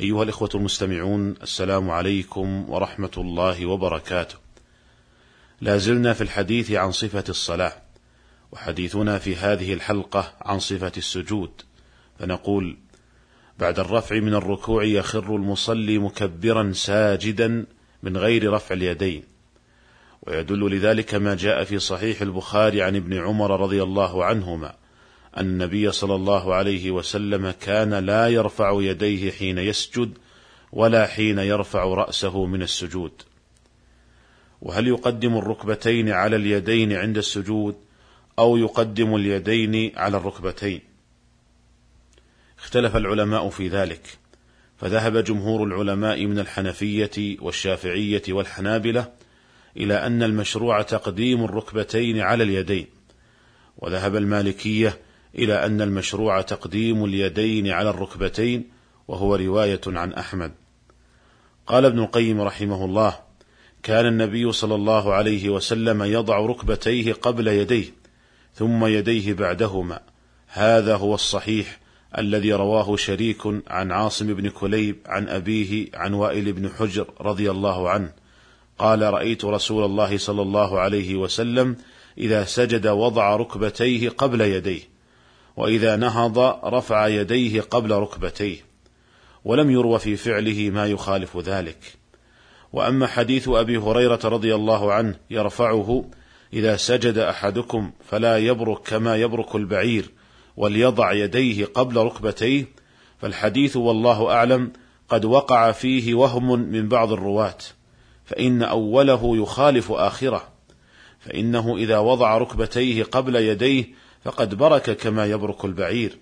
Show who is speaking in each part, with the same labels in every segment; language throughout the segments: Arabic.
Speaker 1: أيها الإخوة المستمعون السلام عليكم ورحمة الله وبركاته. لا زلنا في الحديث عن صفة الصلاة، وحديثنا في هذه الحلقة عن صفة السجود، فنقول: بعد الرفع من الركوع يخر المصلي مكبرا ساجدا من غير رفع اليدين. ويدل لذلك ما جاء في صحيح البخاري عن ابن عمر رضي الله عنهما النبي صلى الله عليه وسلم كان لا يرفع يديه حين يسجد ولا حين يرفع رأسه من السجود. وهل يقدم الركبتين على اليدين عند السجود أو يقدم اليدين على الركبتين؟ اختلف العلماء في ذلك، فذهب جمهور العلماء من الحنفية والشافعية والحنابلة إلى أن المشروع تقديم الركبتين على اليدين، وذهب المالكية إلى أن المشروع تقديم اليدين على الركبتين وهو رواية عن أحمد. قال ابن القيم رحمه الله: كان النبي صلى الله عليه وسلم يضع ركبتيه قبل يديه ثم يديه بعدهما هذا هو الصحيح الذي رواه شريك عن عاصم بن كليب عن أبيه عن وائل بن حجر رضي الله عنه قال رأيت رسول الله صلى الله عليه وسلم إذا سجد وضع ركبتيه قبل يديه وإذا نهض رفع يديه قبل ركبتيه ولم يروى في فعله ما يخالف ذلك. وأما حديث أبي هريرة رضي الله عنه يرفعه إذا سجد أحدكم فلا يبرك كما يبرك البعير وليضع يديه قبل ركبتيه فالحديث والله أعلم قد وقع فيه وهم من بعض الرواة. فإن أوله يخالف آخره فإنه إذا وضع ركبتيه قبل يديه فقد برك كما يبرك البعير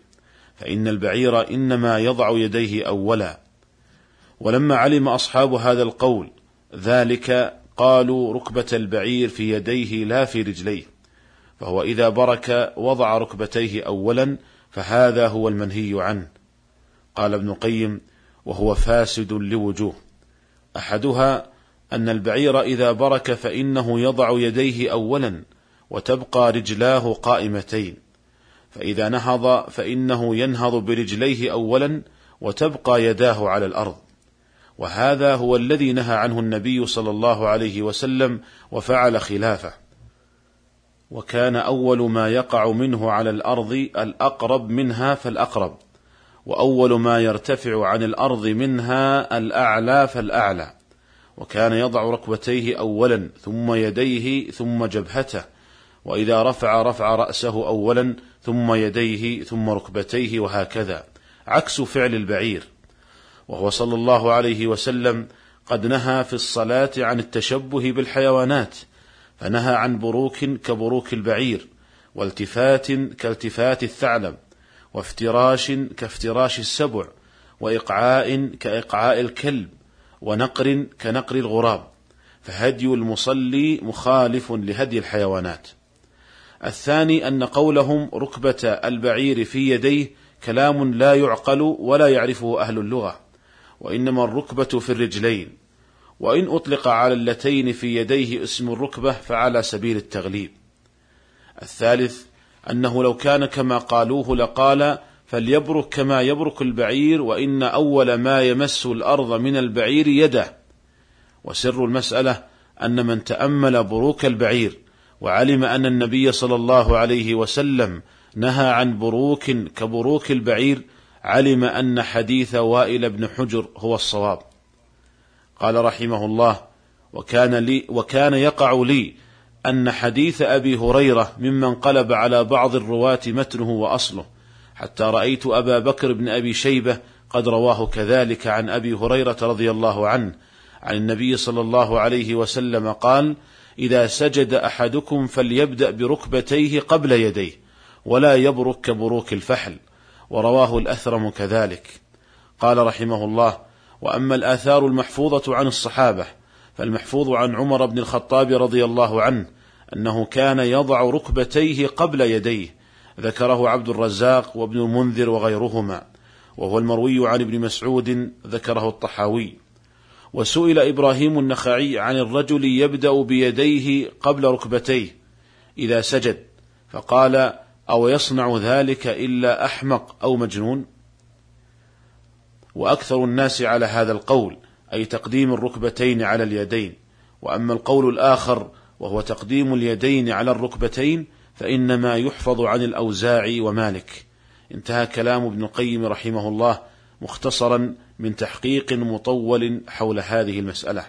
Speaker 1: فإن البعير إنما يضع يديه أولا. ولما علم أصحاب هذا القول ذلك قالوا ركبة البعير في يديه لا في رجليه فهو إذا برك وضع ركبتيه أولا فهذا هو المنهي عنه. قال ابن القيم وهو فاسد لوجوه. أحدها أن البعير إذا برك فإنه يضع يديه أولا وتبقى رجلاه قائمتين. فإذا نهض فإنه ينهض برجليه أولا وتبقى يداه على الأرض. وهذا هو الذي نهى عنه النبي صلى الله عليه وسلم وفعل خلافه. وكان أول ما يقع منه على الأرض الأقرب منها فالأقرب وأول ما يرتفع عن الأرض منها الأعلى فالأعلى. وكان يضع ركبتيه أولا ثم يديه ثم جبهته. وإذا رفع رفع رأسه أولا ثم يديه ثم ركبتيه وهكذا. عكس فعل البعير. وهو صلى الله عليه وسلم قد نهى في الصلاة عن التشبه بالحيوانات فنهى عن بروك كبروك البعير والتفات كالتفات الثعلب وافتراش كافتراش السبع وإقعاء كإقعاء الكلب ونقر كنقر الغراب فهدي المصلي مخالف لهدي الحيوانات. الثاني أن قولهم ركبة البعير في يديه كلام لا يعقل ولا يعرفه أهل اللغة وإنما الركبة في الرجلين وإن أطلق على اللتين في يديه اسم الركبة فعلى سبيل التغليب. الثالث أنه لو كان كما قالوه لقال فليبرك كما يبرك البعير وإن أول ما يمس الأرض من البعير يده. وسر المسألة أن من تأمل بروك البعير وعلم أن النبي صلى الله عليه وسلم نهى عن بروك كبروك البعير علم أن حديث وائل بن حجر هو الصواب. قال رحمه الله وكان لي وكان يقع لي أن حديث أبي هريرة ممن قلب على بعض الرواة متنه وأصله حتى رأيت أبا بكر بن أبي شيبة قد رواه كذلك عن أبي هريرة رضي الله عنه. عن النبي صلى الله عليه وسلم قال إذا سجد أحدكم فليبدأ بركبتيه قبل يديه ولا يبرك كبروك الفحل. ورواه الأثرم كذلك. قال رحمه الله وأما الآثار المحفوظة عن الصحابة فالمحفوظ عن عمر بن الخطاب رضي الله عنه أنه كان يضع ركبتيه قبل يديه ذكره عبد الرزاق وابن المنذر وغيرهما. وهو المروي عن ابن مسعود ذكره الطحاوي. وسئل إبراهيم النخعي عن الرجل يبدأ بيديه قبل ركبتيه إذا سجد فقال أو يصنع ذلك إلا أحمق أو مجنون؟ وأكثر الناس على هذا القول أي تقديم الركبتين على اليدين وأما القول الآخر وهو تقديم اليدين على الركبتين فإنما يحفظ عن الاوزاعي ومالك. انتهى كلام ابن القيم رحمه الله مختصرا من تحقيق مطول حول هذه المسألة.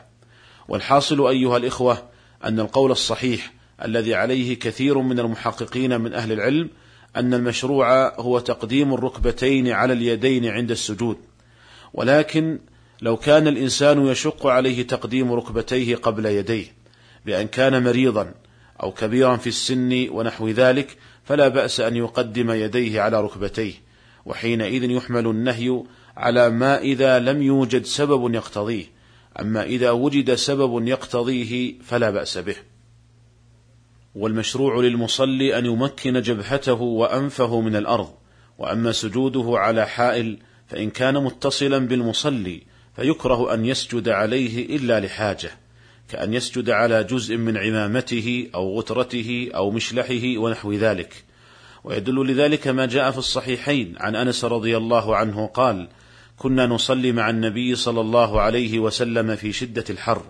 Speaker 1: والحاصل أيها الإخوة أن القول الصحيح الذي عليه كثير من المحققين من أهل العلم أن المشروع هو تقديم الركبتين على اليدين عند السجود. ولكن لو كان الإنسان يشق عليه تقديم ركبتيه قبل يديه بأن كان مريضا أو كبيرا في السن ونحو ذلك فلا بأس أن يقدم يديه على ركبتيه وحينئذ يحمل النهي على ما إذا لم يوجد سبب يقتضيه. أما إذا وجد سبب يقتضيه فلا بأس به. والمشروع للمصلي أن يمكن جبهته وأنفه من الأرض. وأما سجوده على حائل فإن كان متصلا بالمصلي فيكره أن يسجد عليه إلا لحاجة. كأن يسجد على جزء من عمامته أو غترته أو مشلحه ونحو ذلك. ويدل لذلك ما جاء في الصحيحين عن أنس رضي الله عنه قال كنا نصلي مع النبي صلى الله عليه وسلم في شدة الحر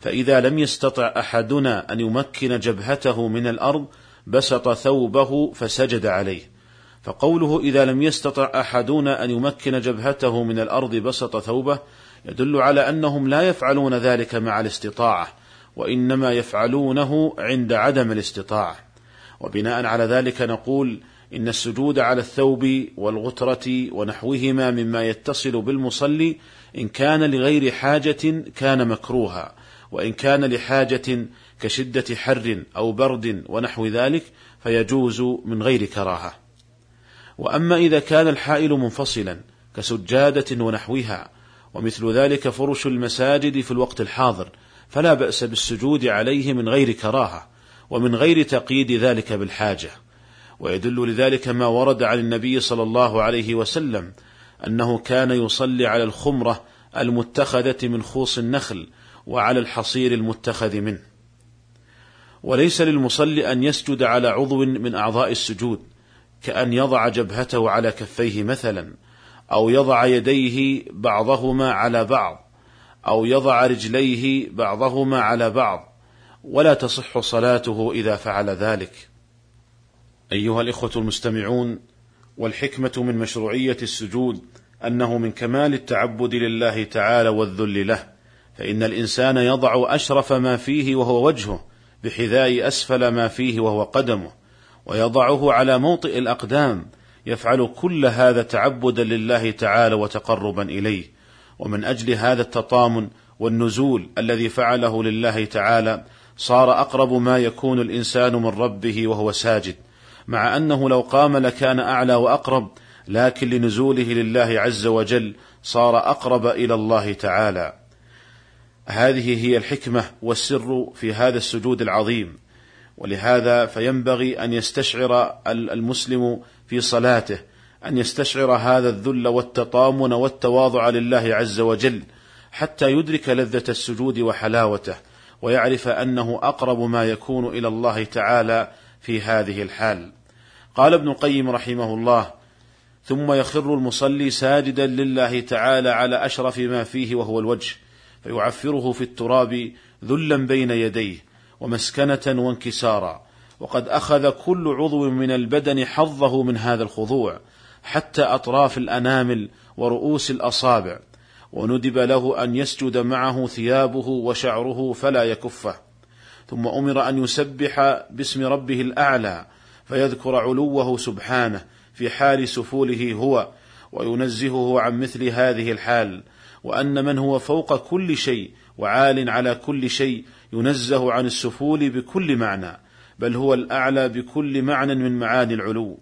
Speaker 1: فإذا لم يستطع أحدنا أن يمكن جبهته من الأرض بسط ثوبه فسجد عليه. فقوله إذا لم يستطع أحدنا أن يمكن جبهته من الأرض بسط ثوبه يدل على أنهم لا يفعلون ذلك مع الاستطاعة وإنما يفعلونه عند عدم الاستطاعة. وبناء على ذلك نقول إن السجود على الثوب والغترة ونحوهما مما يتصل بالمصلي إن كان لغير حاجة كان مكروها وإن كان لحاجة كشدة حر أو برد ونحو ذلك فيجوز من غير كراهة. وأما إذا كان الحائل منفصلا كسجادة ونحوها ومثل ذلك فرش المساجد في الوقت الحاضر فلا بأس بالسجود عليه من غير كراهة ومن غير تقييد ذلك بالحاجة. ويدل لذلك ما ورد عن النبي صلى الله عليه وسلم أنه كان يصلي على الخمرة المتخذة من خوص النخل وعلى الحصير المتخذ منه. وليس للمصلي أن يسجد على عضو من أعضاء السجود كأن يضع جبهته على كفيه مثلا أو يضع يديه بعضهما على بعض أو يضع رجليه بعضهما على بعض ولا تصح صلاته إذا فعل ذلك. أيها الإخوة المستمعون والحكمة من مشروعية السجود أنه من كمال التعبد لله تعالى والذل له فإن الإنسان يضع أشرف ما فيه وهو وجهه بحذاء أسفل ما فيه وهو قدمه ويضعه على موطئ الأقدام يفعل كل هذا تعبدا لله تعالى وتقربا إليه. ومن أجل هذا التطامن والنزول الذي فعله لله تعالى صار أقرب ما يكون الإنسان من ربه وهو ساجد. مع أنه لو قام لكان أعلى وأقرب لكن لنزوله لله عز وجل صار أقرب إلى الله تعالى. هذه هي الحكمة والسر في هذا السجود العظيم. ولهذا فينبغي أن يستشعر المسلم في صلاته أن يستشعر هذا الذل والتطامن والتواضع لله عز وجل حتى يدرك لذة السجود وحلاوته ويعرف أنه أقرب ما يكون إلى الله تعالى في هذه الحال. قال ابن القيم رحمه الله ثم يخر المصلي ساجدا لله تعالى على أشرف ما فيه وهو الوجه فيعفره في التراب ذلا بين يديه ومسكنة وانكسارا وقد أخذ كل عضو من البدن حظه من هذا الخضوع حتى أطراف الأنامل ورؤوس الأصابع وندب له أن يسجد معه ثيابه وشعره فلا يكفه. ثم أمر أن يسبح باسم ربه الأعلى فيذكر علوه سبحانه في حال سفوله هو وينزهه عن مثل هذه الحال وأن من هو فوق كل شيء وعال على كل شيء ينزه عن السفول بكل معنى بل هو الأعلى بكل معنى من معاني العلو.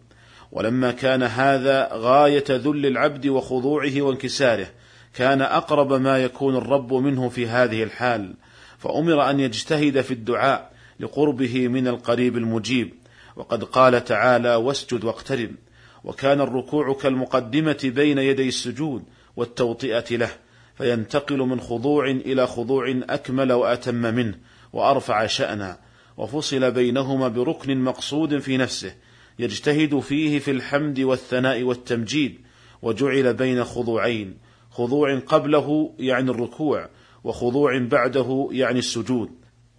Speaker 1: ولما كان هذا غاية ذل العبد وخضوعه وانكساره كان أقرب ما يكون الرب منه في هذه الحال. فأمر أن يجتهد في الدعاء لقربه من القريب المجيب. وقد قال تعالى واسجد واقترب وكان الركوع كالمقدمة بين يدي السجود والتوطئة له فينتقل من خضوع إلى خضوع أكمل وأتم منه وأرفع شانا وفصل بينهما بركن مقصود في نفسه يجتهد فيه في الحمد والثناء والتمجيد وجعل بين خضوعين خضوع قبله يعني الركوع وخضوع بعده يعني السجود.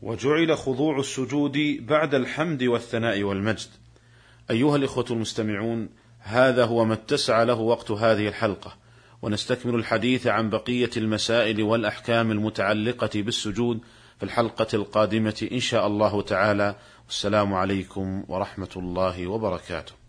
Speaker 1: وجعل خضوع السجود بعد الحمد والثناء والمجد. أيها الإخوة المستمعون هذا هو ما اتسع له وقت هذه الحلقة. ونستكمل الحديث عن بقية المسائل والأحكام المتعلقة بالسجود في الحلقة القادمة إن شاء الله تعالى. والسلام عليكم ورحمة الله وبركاته.